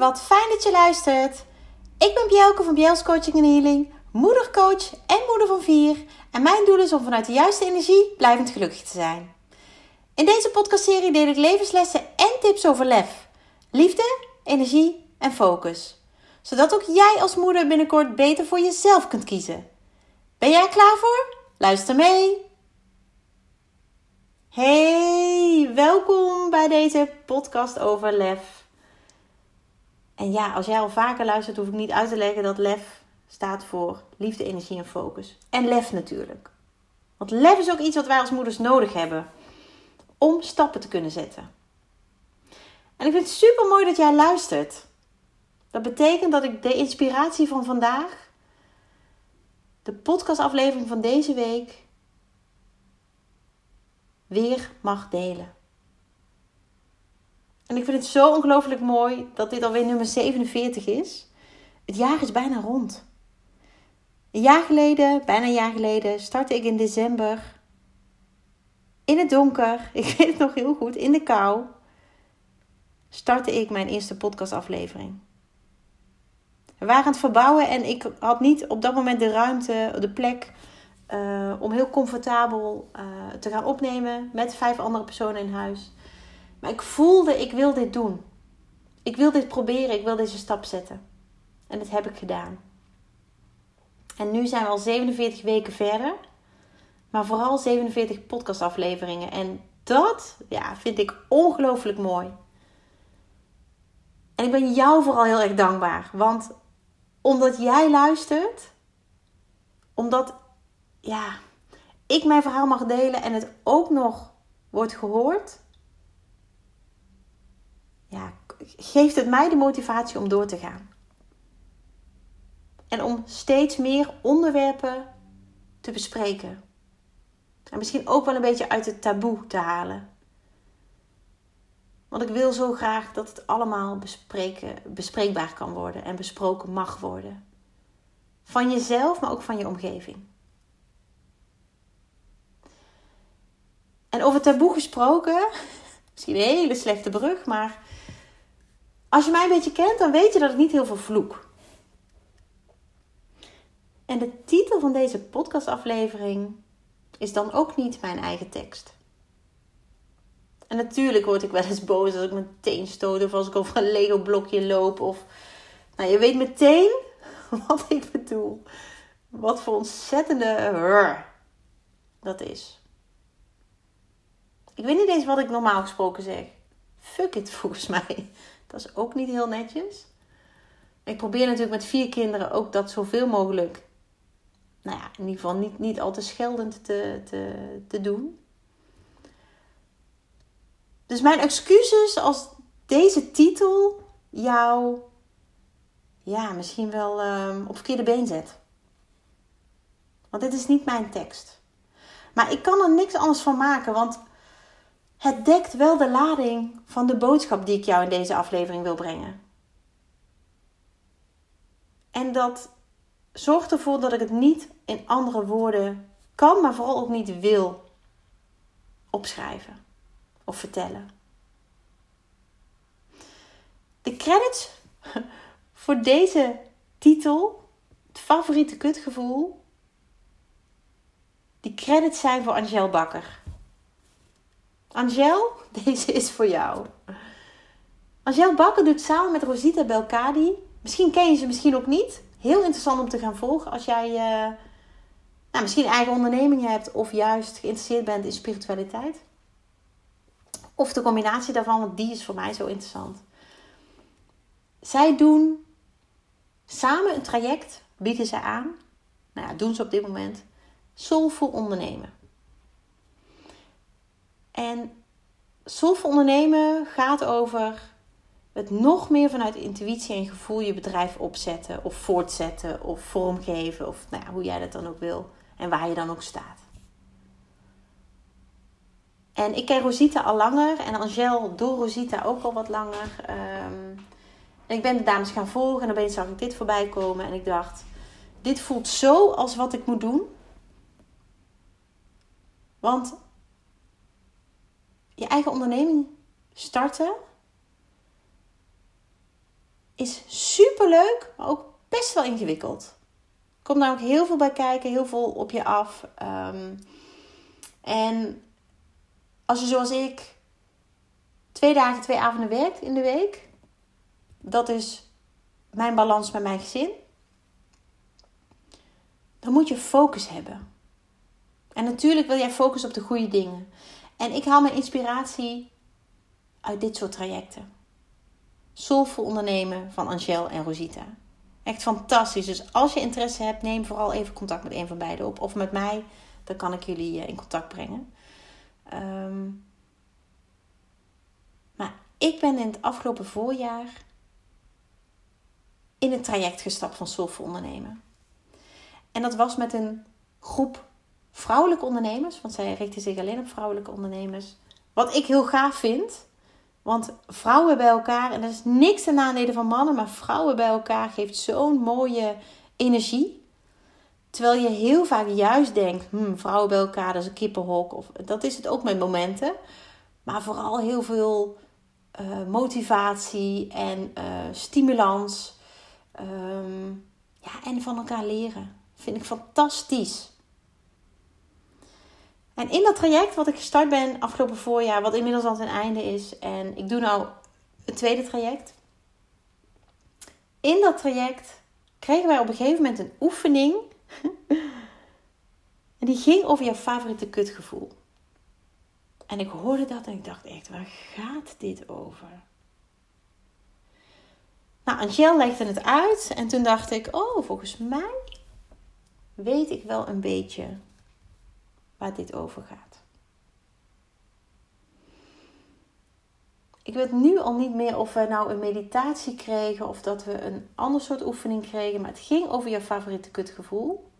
wat fijn dat je luistert. Ik ben Bjelke van Bjels Coaching en Healing, moedercoach en moeder van vier. En mijn doel is om vanuit de juiste energie blijvend gelukkig te zijn. In deze podcastserie deel ik levenslessen en tips over lef, liefde, energie en focus. Zodat ook jij als moeder binnenkort beter voor jezelf kunt kiezen. Ben jij klaar voor? Luister mee! Hey, welkom bij deze podcast over lef. En ja, als jij al vaker luistert, hoef ik niet uit te leggen dat lef staat voor liefde, energie en focus. En lef natuurlijk. Want lef is ook iets wat wij als moeders nodig hebben om stappen te kunnen zetten. En ik vind het super mooi dat jij luistert. Dat betekent dat ik de inspiratie van vandaag, de podcastaflevering van deze week, weer mag delen. En ik vind het zo ongelooflijk mooi dat dit alweer nummer 47 is. Het jaar is bijna rond. Een jaar geleden, bijna een jaar geleden, startte ik in december in het donker. Ik weet het nog heel goed, in de kou. Startte ik mijn eerste podcastaflevering. We waren aan het verbouwen en ik had niet op dat moment de ruimte, de plek uh, om heel comfortabel uh, te gaan opnemen met vijf andere personen in huis. Maar ik voelde, ik wil dit doen. Ik wil dit proberen, ik wil deze stap zetten. En dat heb ik gedaan. En nu zijn we al 47 weken verder. Maar vooral 47 podcastafleveringen. En dat ja, vind ik ongelooflijk mooi. En ik ben jou vooral heel erg dankbaar. Want omdat jij luistert, omdat ja, ik mijn verhaal mag delen en het ook nog wordt gehoord, ja, geeft het mij de motivatie om door te gaan. En om steeds meer onderwerpen te bespreken. En misschien ook wel een beetje uit het taboe te halen. Want ik wil zo graag dat het allemaal bespreekbaar kan worden en besproken mag worden. Van jezelf, maar ook van je omgeving. En over taboe gesproken, misschien een hele slechte brug, maar als je mij een beetje kent, dan weet je dat ik niet heel veel vloek. En de titel van deze podcastaflevering is dan ook niet mijn eigen tekst. En natuurlijk word ik wel eens boos als ik mijn teen stoot of als ik over een Lego blokje loop. Of, nou, je weet meteen wat ik bedoel. Wat voor ontzettende dat is. Ik weet niet eens wat ik normaal gesproken zeg. Fuck it, volgens mij. Dat is ook niet heel netjes. Ik probeer natuurlijk met vier kinderen ook dat zoveel mogelijk, nou ja, in ieder geval niet, niet al te scheldend te, te, te doen. Dus mijn excuses als deze titel jou, ja, misschien wel um, op verkeerde been zet. Want dit is niet mijn tekst. Maar ik kan er niks anders van maken, want het dekt wel de lading van de boodschap die ik jou in deze aflevering wil brengen. En dat zorgt ervoor dat ik het niet in andere woorden kan, maar vooral ook niet wil opschrijven of vertellen. De credits voor deze titel, het favoriete kutgevoel, die credits zijn voor Angel Bakker. Angel, deze is voor jou. Angel Bakker doet samen met Rosita Belkadi. Misschien ken je ze, misschien ook niet. Heel interessant om te gaan volgen als jij uh, nou, misschien eigen onderneming hebt of juist geïnteresseerd bent in spiritualiteit. Of de combinatie daarvan, want die is voor mij zo interessant. Zij doen samen een traject, bieden ze aan. Nou ja, doen ze op dit moment. Soulful ondernemen. En soulful ondernemen gaat over het nog meer vanuit intuïtie en gevoel je bedrijf opzetten of voortzetten of vormgeven of nou ja, hoe jij dat dan ook wil en waar je dan ook staat. En ik ken Rosita al langer en Angel door Rosita ook al wat langer. Um, en ik ben de dames gaan volgen en opeens zag ik dit voorbij komen en ik dacht, dit voelt zo als wat ik moet doen. Want je eigen onderneming starten is super leuk, maar ook best wel ingewikkeld. Er komt namelijk heel veel bij kijken, heel veel op je af. Ehm, en als je zoals ik twee dagen, twee avonden werkt in de week, dat is mijn balans met mijn gezin, dan moet je focus hebben. En natuurlijk wil jij focus op de goede dingen. En ik haal mijn inspiratie uit dit soort trajecten. Soulful ondernemen van Angel en Rosita. Echt fantastisch. Dus als je interesse hebt, neem vooral even contact met een van beiden op. Of met mij, dan kan ik jullie eh, in contact brengen. Ehm, maar ik ben in het afgelopen voorjaar in het traject gestapt van Soulful ondernemen. En dat was met een groep vrouwelijke ondernemers, want zij richten zich alleen op vrouwelijke ondernemers. Wat ik heel gaaf vind, want vrouwen bij elkaar, en dat is niks ten nadele van mannen, maar vrouwen bij elkaar geeft zo'n mooie energie. Terwijl je heel vaak juist denkt, hmm, vrouwen bij elkaar, dat is een kippenhok. Of, dat is het ook met momenten. Maar vooral heel veel uh, motivatie en uh, stimulans. Um, ja, en van elkaar leren. Vind ik fantastisch. En in dat traject wat ik gestart ben afgelopen voorjaar, wat inmiddels al ten einde is, en ik doe nou het tweede traject. In dat traject kregen wij op een gegeven moment een oefening. en die ging over jouw favoriete kutgevoel. En ik hoorde dat en ik dacht echt, waar gaat dit over? Nou, Angel legde het uit en toen dacht ik, oh, volgens mij weet ik wel een beetje waar dit over gaat. Ik weet nu al niet meer of we nou een meditatie kregen of dat we een ander soort oefening kregen, maar het ging over je favoriete kutgevoel.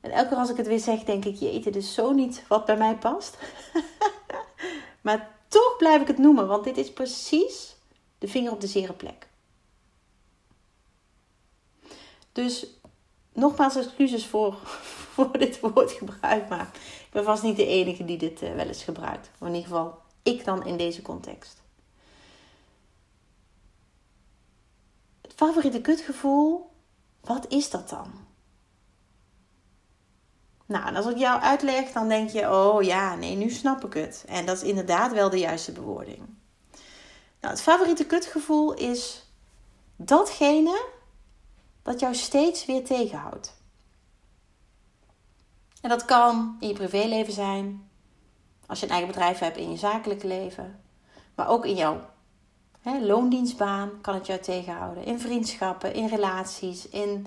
En elke keer als ik het weer zeg, denk ik, jeetje, dit is zo niet wat bij mij past. maar toch blijf ik het noemen, want dit is precies de vinger op de zere plek. Dus nogmaals excuses voor, voor dit woordgebruik, maar ik ben vast niet de enige die dit uh, wel eens gebruikt. in ieder geval ik dan in deze context. Het favoriete kutgevoel, wat is dat dan? Nou, en als ik jou uitleg, dan denk je, oh ja, nee, nu snap ik het. En dat is inderdaad wel de juiste bewoording. Nou, het favoriete kutgevoel is datgene dat jou steeds weer tegenhoudt. En dat kan in je privéleven zijn, als je een eigen bedrijf hebt in je zakelijke leven, maar ook in jouw hè, loondienstbaan kan het jou tegenhouden. In vriendschappen, in relaties, in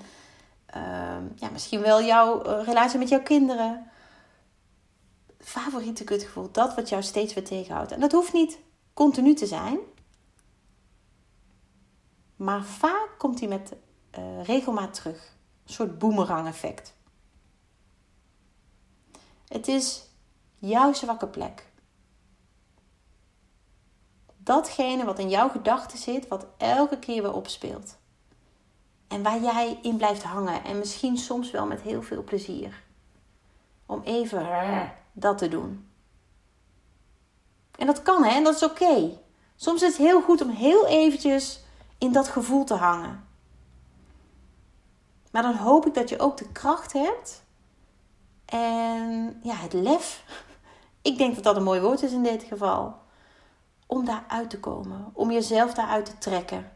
uh, ja, misschien wel jouw uh, relatie met jouw kinderen. Favoriete kutgevoel, dat wat jou steeds weer tegenhoudt. En dat hoeft niet continu te zijn, maar vaak komt hij met uh, regelmaat terug. Een soort boemerang effect. Het is jouw zwakke plek. Datgene wat in jouw gedachten zit, wat elke keer weer opspeelt. En waar jij in blijft hangen. En misschien soms wel met heel veel plezier. Om even dat te doen. En dat kan hè, en dat is oké. Soms is het heel goed om heel eventjes in dat gevoel te hangen. Maar dan hoop ik dat je ook de kracht hebt en ja, het lef. Ik denk dat dat een mooi woord is in dit geval. Om daar uit te komen, om jezelf daaruit te trekken.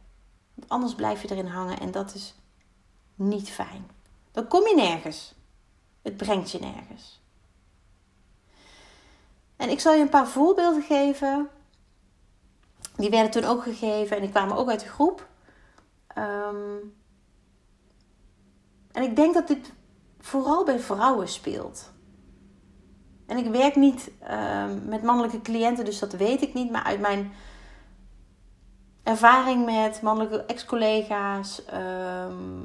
Want anders blijf je erin hangen en dat is niet fijn. Dan kom je nergens. Het brengt je nergens. En ik zal je een paar voorbeelden geven. Die werden toen ook gegeven en die kwamen ook uit de groep. Um, en ik denk dat dit vooral bij vrouwen speelt. En ik werk niet ehm, met mannelijke cliënten, dus dat weet ik niet. Maar uit mijn ervaring met mannelijke ex-collega's ehm,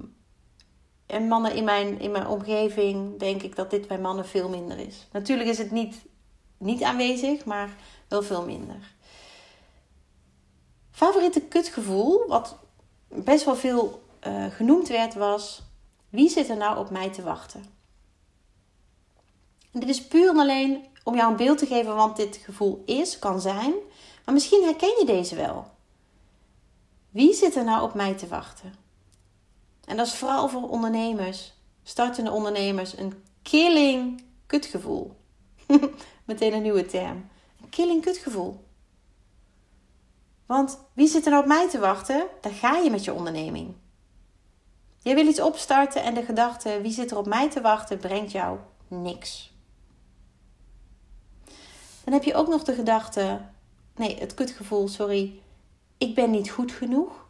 en mannen in mijn, in mijn omgeving, denk ik dat dit bij mannen veel minder is. Natuurlijk is het niet, niet aanwezig, maar wel veel minder. Favoriete kutgevoel, wat best wel veel uh, genoemd werd, was wie zit er nou op mij te wachten? En dit is puur en alleen om jou een beeld te geven want dit gevoel is, kan zijn. Maar misschien herken je deze wel. Wie zit er nou op mij te wachten? En dat is vooral voor ondernemers, startende ondernemers, een killing kutgevoel. Meteen een nieuwe term. Een killing kutgevoel. Want wie zit er nou op mij te wachten? Daar ga je met je onderneming. Je wil iets opstarten en de gedachte wie zit er op mij te wachten brengt jou niks. Dan heb je ook nog de gedachte, nee, het kutgevoel, sorry, ik ben niet goed genoeg.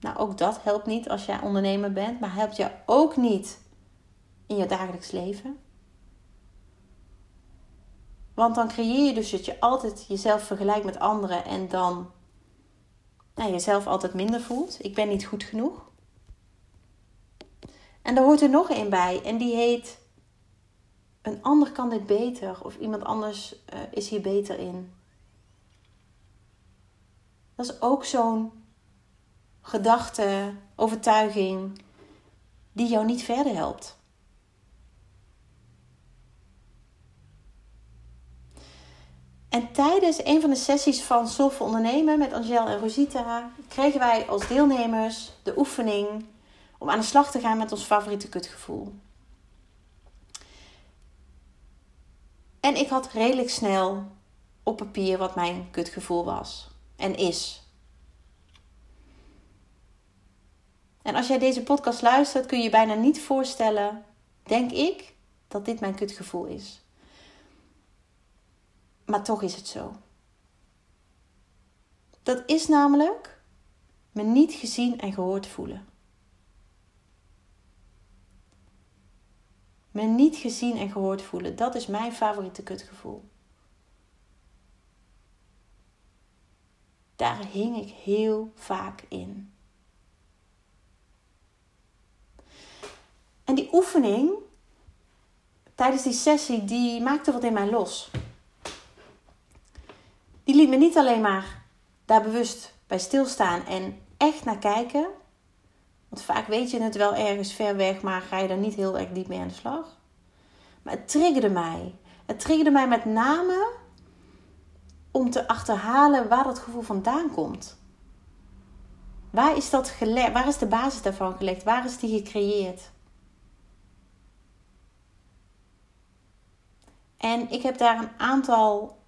Nou, ook dat helpt niet als jij ondernemer bent, maar helpt jou ook niet in je dagelijks leven. Want dan creëer je dus dat je altijd jezelf vergelijkt met anderen en dan nou, jezelf altijd minder voelt. Ik ben niet goed genoeg. En daar hoort er nog een bij en die heet een ander kan dit beter of iemand anders uh, is hier beter in. Dat is ook zo'n gedachte, overtuiging die jou niet verder helpt. En tijdens een van de sessies van Soulful Ondernemen met Angel en Rosita kregen wij als deelnemers de oefening om aan de slag te gaan met ons favoriete kutgevoel. En ik had redelijk snel op papier wat mijn kutgevoel was en is. En als jij deze podcast luistert, kun je je bijna niet voorstellen, denk ik, dat dit mijn kutgevoel is. Maar toch is het zo. Dat is namelijk me niet gezien en gehoord voelen. Me niet gezien en gehoord voelen, dat is mijn favoriete kutgevoel. Daar hing ik heel vaak in. En die oefening tijdens die sessie, die maakte wat in mij los die liet me niet alleen maar daar bewust bij stilstaan en echt naar kijken. Want vaak weet je het wel ergens ver weg, maar ga je er niet heel erg diep mee aan de slag. Maar het triggerde mij. Het triggerde mij met name om te achterhalen waar dat gevoel vandaan komt. Waar is, dat gelegd? waar is de basis daarvan gelegd? Waar is die gecreëerd? En ik heb daar een aantal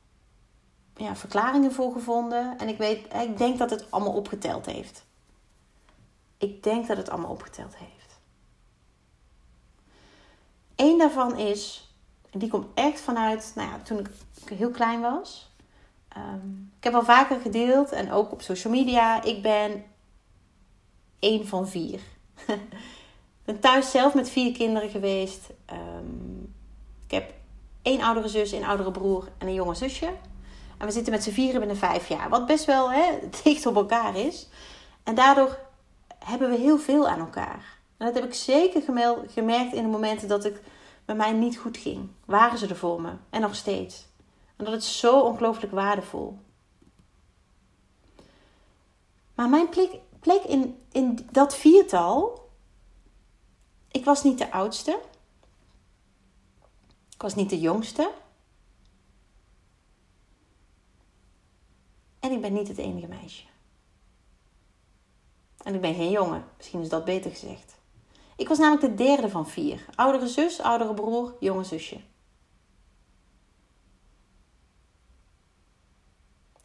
ja, verklaringen voor gevonden. En ik, weet, ik denk dat het allemaal opgeteld heeft. Ik denk dat het allemaal opgeteld heeft. Eén daarvan is, en die komt echt vanuit nou ja, toen ik heel klein was. Ehm, ik heb al vaker gedeeld en ook op social media. Ik ben één van vier. ik ben thuis zelf met vier kinderen geweest. Ehm, ik heb één oudere zus, een oudere broer en een jonge zusje. En we zitten met z'n vieren binnen vijf jaar. Wat best wel hè, dicht op elkaar is. En daardoor hebben we heel veel aan elkaar. En dat heb ik zeker gemerkt in de momenten dat het met mij niet goed ging. Waren ze er voor me. En nog steeds. En dat is zo ongelooflijk waardevol. Maar mijn plek, plek in, in dat viertal. Ik was niet de oudste. Ik was niet de jongste. En ik ben niet het enige meisje. En ik ben geen jongen. Misschien is dat beter gezegd. Ik was namelijk de derde van vier. Oudere zus, oudere broer, jonge zusje.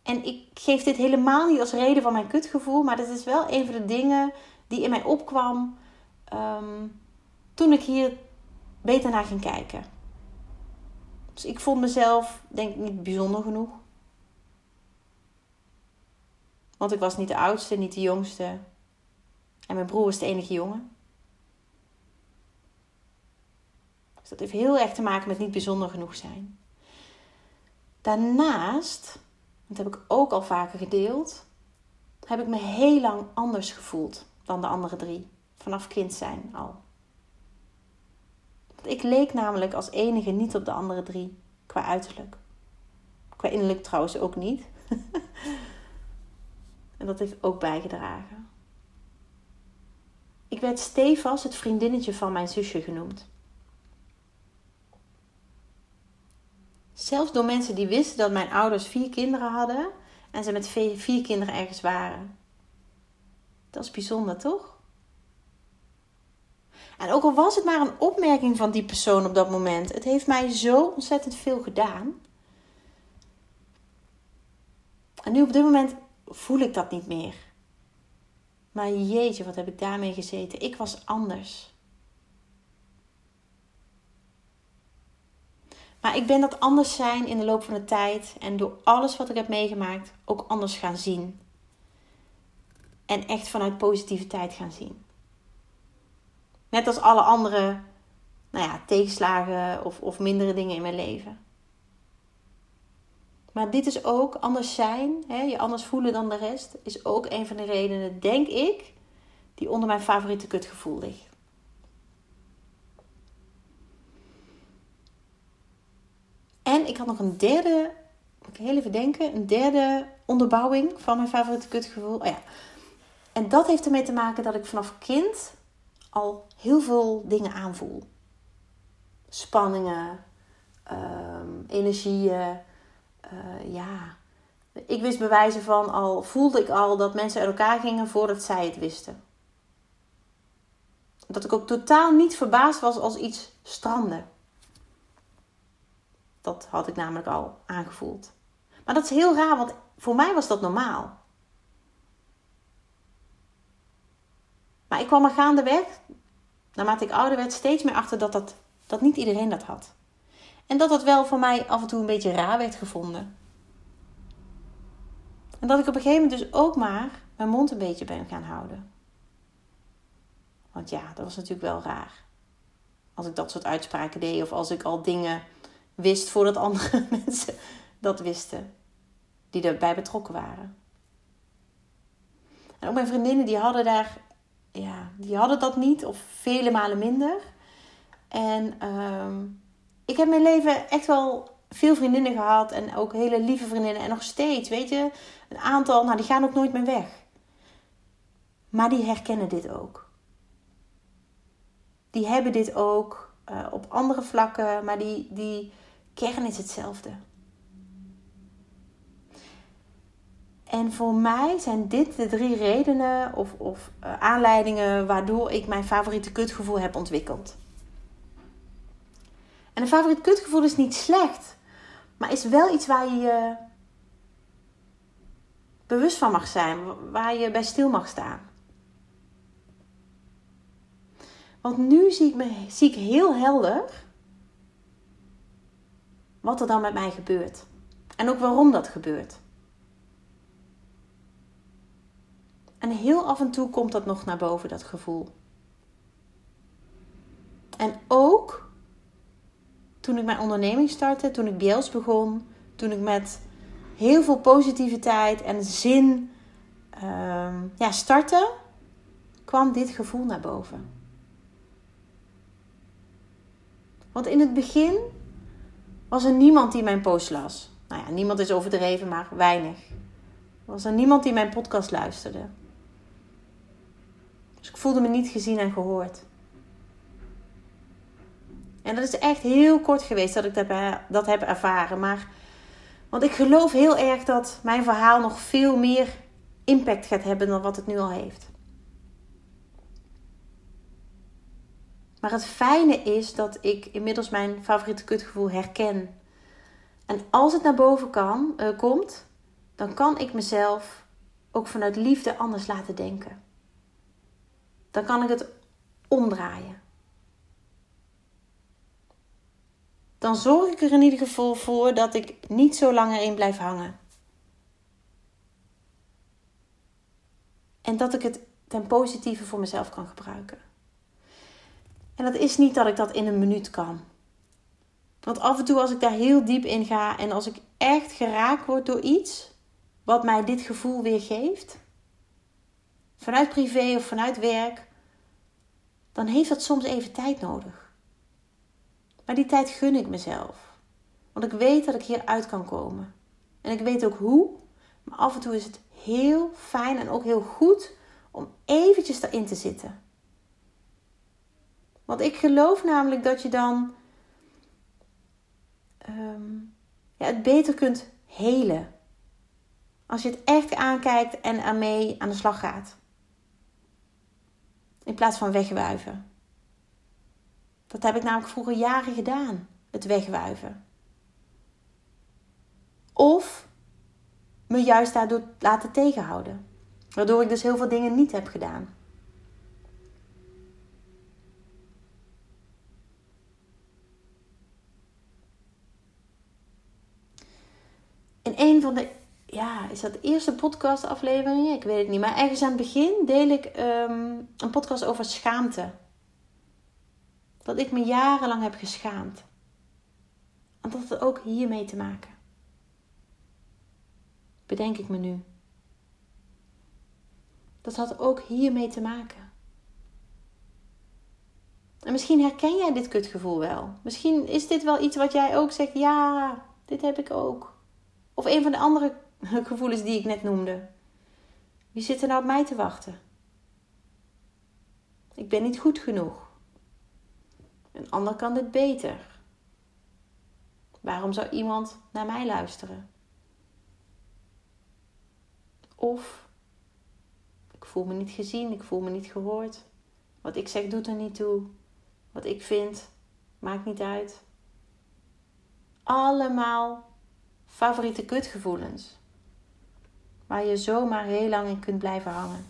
En ik geef dit helemaal niet als reden van mijn kutgevoel, maar dit is wel een van de dingen die in mij opkwam ehm, toen ik hier beter naar ging kijken. Dus ik vond mezelf, denk ik, niet bijzonder genoeg. Want ik was niet de oudste, niet de jongste. En mijn broer was de enige jongen. Dus dat heeft heel erg te maken met niet bijzonder genoeg zijn. Daarnaast, dat heb ik ook al vaker gedeeld, heb ik me heel lang anders gevoeld dan de andere drie. Vanaf kind zijn al. Ik leek namelijk als enige niet op de andere drie qua uiterlijk. Qua innerlijk trouwens ook niet. En dat heeft ook bijgedragen. Ik werd stevast het vriendinnetje van mijn zusje genoemd. Zelfs door mensen die wisten dat mijn ouders vier kinderen hadden en ze met vier kinderen ergens waren. Dat is bijzonder, toch? En ook al was het maar een opmerking van die persoon op dat moment, het heeft mij zo ontzettend veel gedaan. En nu op dit moment voel ik dat niet meer. Maar jeetje, wat heb ik daarmee gezeten? Ik was anders. Maar ik ben dat anders zijn in de loop van de tijd en door alles wat ik heb meegemaakt ook anders gaan zien. En echt vanuit positiviteit gaan zien. Net als alle andere nou ja, tegenslagen of, of mindere dingen in mijn leven. Maar dit is ook anders zijn, hè, je anders voelen dan de rest, is ook een van de redenen, denk ik, die onder mijn favoriete kutgevoel ligt. En ik had nog een derde, moet ik even denken, een derde onderbouwing van mijn favoriete kutgevoel. Oh ja. En dat heeft ermee te maken dat ik vanaf kind al heel veel dingen aanvoel. Spanningen, um, energieën, uh, ja. Ik wist bewijzen van al, voelde ik al dat mensen uit elkaar gingen voordat zij het wisten. Dat ik ook totaal niet verbaasd was als iets strandde. Dat had ik namelijk al aangevoeld. Maar dat is heel raar, want voor mij was dat normaal. Maar ik kwam er gaandeweg, naarmate ik ouder werd, steeds meer achter dat, dat, dat niet iedereen dat had. En dat dat wel voor mij af en toe een beetje raar werd gevonden. En dat ik op een gegeven moment dus ook maar mijn mond een beetje ben gaan houden. Want ja, dat was natuurlijk wel raar. Als ik dat soort uitspraken deed of als ik al dingen wist voordat andere mensen dat wisten. Die erbij betrokken waren. En ook mijn vriendinnen die hadden daar, ja, die hadden dat niet of vele malen minder. En ehm, ik heb mijn leven echt wel veel vriendinnen gehad en ook hele lieve vriendinnen. En nog steeds, weet je, een aantal, nou die gaan ook nooit meer weg. Maar die herkennen dit ook. Die hebben dit ook uh, op andere vlakken, maar die, die kern is hetzelfde. En voor mij zijn dit de drie redenen of, of uh, aanleidingen waardoor ik mijn favoriete kutgevoel heb ontwikkeld. En een favoriet kutgevoel is niet slecht, maar is wel iets waar je je bewust van mag zijn, waar je bij stil mag staan. Want nu zie ik, me, zie ik heel helder wat er dan met mij gebeurt. En ook waarom dat gebeurt. En heel af en toe komt dat nog naar boven, dat gevoel. En ook toen ik mijn onderneming startte, toen ik Biels begon, toen ik met heel veel positiviteit en zin uh, ja, startte, kwam dit gevoel naar boven. Want in het begin was er niemand die mijn post las. Nou ja, niemand is overdreven, maar weinig. Was er niemand die mijn podcast luisterde. Dus ik voelde me niet gezien en gehoord. En dat is echt heel kort geweest dat ik dat, dat heb ervaren. Maar, want ik geloof heel erg dat mijn verhaal nog veel meer impact gaat hebben dan wat het nu al heeft. Maar het fijne is dat ik inmiddels mijn favoriete kutgevoel herken. En als het naar boven kan, uh, komt, dan kan ik mezelf ook vanuit liefde anders laten denken. Dan kan ik het omdraaien. Dan zorg ik er in ieder geval voor dat ik niet zo lang erin blijf hangen. En dat ik het ten positieve voor mezelf kan gebruiken. En dat is niet dat ik dat in een minuut kan. Want af en toe als ik daar heel diep in ga en als ik echt geraakt word door iets wat mij dit gevoel weer geeft, vanuit privé of vanuit werk, dan heeft dat soms even tijd nodig. Maar die tijd gun ik mezelf. Want ik weet dat ik hieruit kan komen. En ik weet ook hoe. Maar af en toe is het heel fijn en ook heel goed om eventjes daarin te zitten. Want ik geloof namelijk dat je dan um, ja, het beter kunt helen. Als je het echt aankijkt en ermee aan de slag gaat. In plaats van wegwuiven. Dat heb ik namelijk vroeger jaren gedaan. Het wegwuiven. Of me juist daardoor laten tegenhouden. Waardoor ik dus heel veel dingen niet heb gedaan. In een van de, ja, is dat de eerste podcastafleveringen? Ik weet het niet. Maar ergens aan het begin deel ik um, een podcast over schaamte. Dat ik me jarenlang heb geschaamd. En dat had ook hiermee te maken. Bedenk ik me nu. Dat had ook hiermee te maken. En misschien herken jij dit kutgevoel wel. Misschien is dit wel iets wat jij ook zegt: ja, dit heb ik ook. Of een van de andere gevoelens die ik net noemde. Wie zit er nou op mij te wachten? Ik ben niet goed genoeg. Een ander kan dit beter. Waarom zou iemand naar mij luisteren? Of ik voel me niet gezien, ik voel me niet gehoord. Wat ik zeg doet er niet toe. Wat ik vind maakt niet uit. Allemaal favoriete kutgevoelens. Waar je zomaar heel lang in kunt blijven hangen.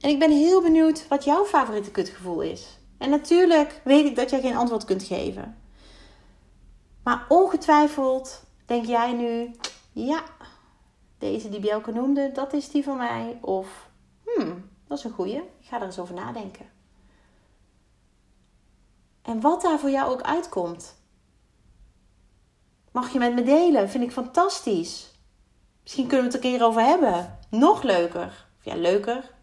En ik ben heel benieuwd wat jouw favoriete kutgevoel is. En natuurlijk weet ik dat jij geen antwoord kunt geven. Maar ongetwijfeld denk jij nu: ja, deze die Bjelke noemde, dat is die van mij. Of, hmm, dat is een goeie. Ik ga er eens over nadenken. En wat daar voor jou ook uitkomt, mag je met me delen. Vind ik fantastisch. Misschien kunnen we het een keer over hebben. Nog leuker. Of ja, leuker.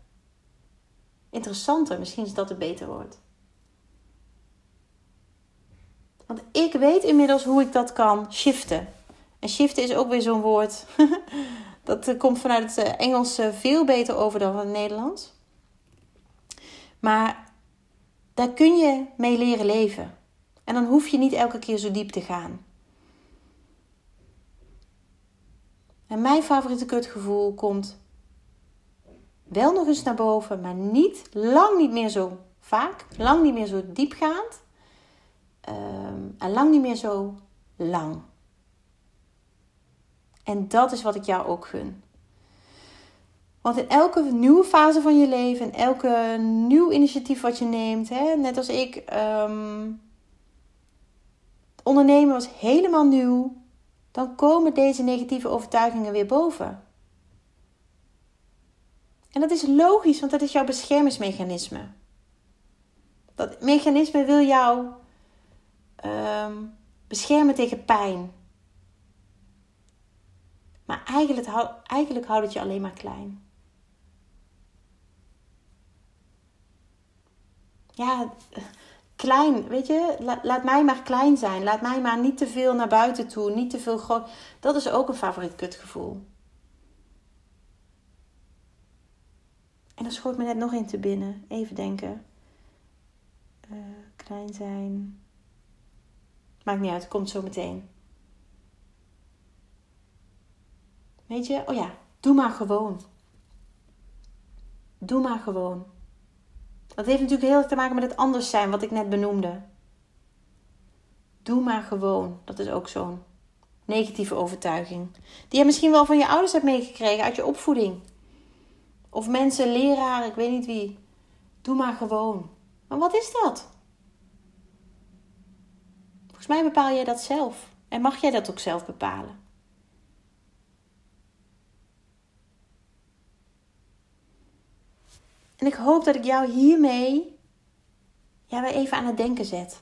Interessanter. Misschien is dat een beter woord. Want ik weet inmiddels hoe ik dat kan shiften. En shiften is ook weer zo'n woord. dat eh, komt vanuit het eh, Engels eh, veel beter over dan het Nederlands. Maar daar kun je mee leren leven. En dan hoef je niet elke keer zo diep te gaan. En mijn favoriete kutgevoel komt wel nog eens naar boven, maar niet, lang niet meer zo vaak, lang niet meer zo diepgaand um, en lang niet meer zo lang. En dat is wat ik jou ook gun. Want in elke nieuwe fase van je leven, in elke nieuw initiatief wat je neemt, hè, net als ik, um, ondernemen was helemaal nieuw, dan komen deze negatieve overtuigingen weer boven. En dat is logisch, want dat is jouw beschermingsmechanisme. Dat mechanisme wil jou um, beschermen tegen pijn. Maar eigenlijk, eigenlijk houdt het je alleen maar klein. Ja, klein, weet je, laat mij maar klein zijn. Laat mij maar niet te veel naar buiten toe, niet te veel groot. Dat is ook een favoriet kutgevoel. En dan schoot me net nog in te binnen. Even denken. Uh, klein zijn. Maakt niet uit, komt zo meteen. Weet je, oh ja, doe maar gewoon. Doe maar gewoon. Dat heeft natuurlijk heel erg te maken met het anders zijn, wat ik net benoemde. Doe maar gewoon. Dat is ook zo'n negatieve overtuiging. Die je misschien wel van je ouders hebt meegekregen uit je opvoeding. Of mensen, leraren, ik weet niet wie. Doe maar gewoon. Maar wat is dat? Volgens mij bepaal jij dat zelf. En mag jij dat ook zelf bepalen. En ik hoop dat ik jou hiermee ja, weer even aan het denken zet.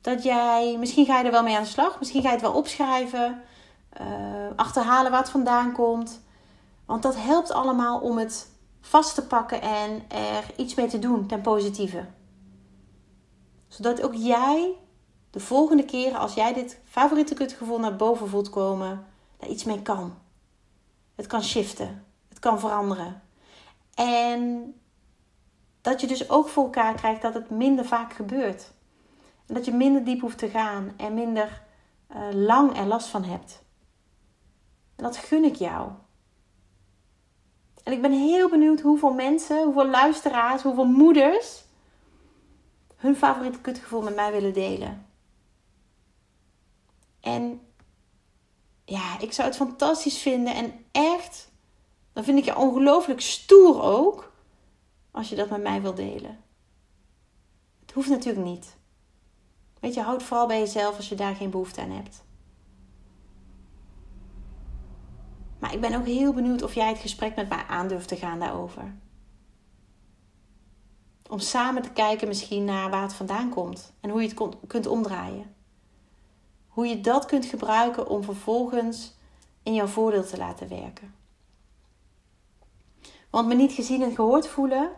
Dat jij, misschien ga je er wel mee aan de slag, misschien ga je het wel opschrijven, uh, achterhalen waar het vandaan komt. Want dat helpt allemaal om het vast te pakken en er iets mee te doen ten positieve. Zodat ook jij de volgende keren als jij dit favoriete kutgevoel naar boven voelt komen, daar iets mee kan. Het kan shiften, het kan veranderen. En dat je dus ook voor elkaar krijgt dat het minder vaak gebeurt. En dat je minder diep hoeft te gaan en minder uh, lang er last van hebt. Dat gun ik jou. En ik ben heel benieuwd hoeveel mensen, hoeveel luisteraars, hoeveel moeders hun favoriete kutgevoel met mij willen delen. En ja, ik zou het fantastisch vinden en echt, dan vind ik je ongelooflijk stoer ook als je dat met mij wil delen. Het hoeft natuurlijk niet. Weet je, houd vooral bij jezelf als je daar geen behoefte aan hebt. Maar ik ben ook heel benieuwd of jij het gesprek met mij aandurft te gaan daarover. Om samen te kijken misschien naar waar het vandaan komt en hoe je het kunt omdraaien. Hoe je dat kunt gebruiken om vervolgens in jouw voordeel te laten werken. Want me niet gezien en gehoord voelen,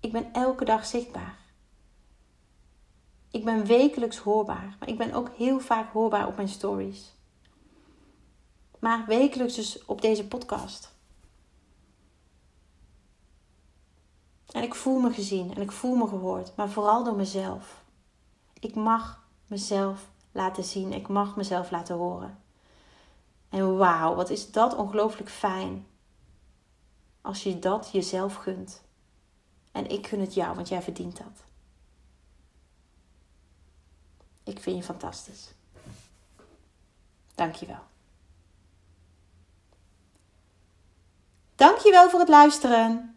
ik ben elke dag zichtbaar. Ik ben wekelijks hoorbaar, maar ik ben ook heel vaak hoorbaar op mijn stories. Maar wekelijks dus op deze podcast. En ik voel me gezien en ik voel me gehoord, maar vooral door mezelf. Ik mag mezelf laten zien, ik mag mezelf laten horen. En wauw, wat is dat ongelooflijk fijn als je dat jezelf gunt. En ik gun het jou, want jij verdient dat. Ik vind je fantastisch. Dankjewel. Dankjewel voor het luisteren.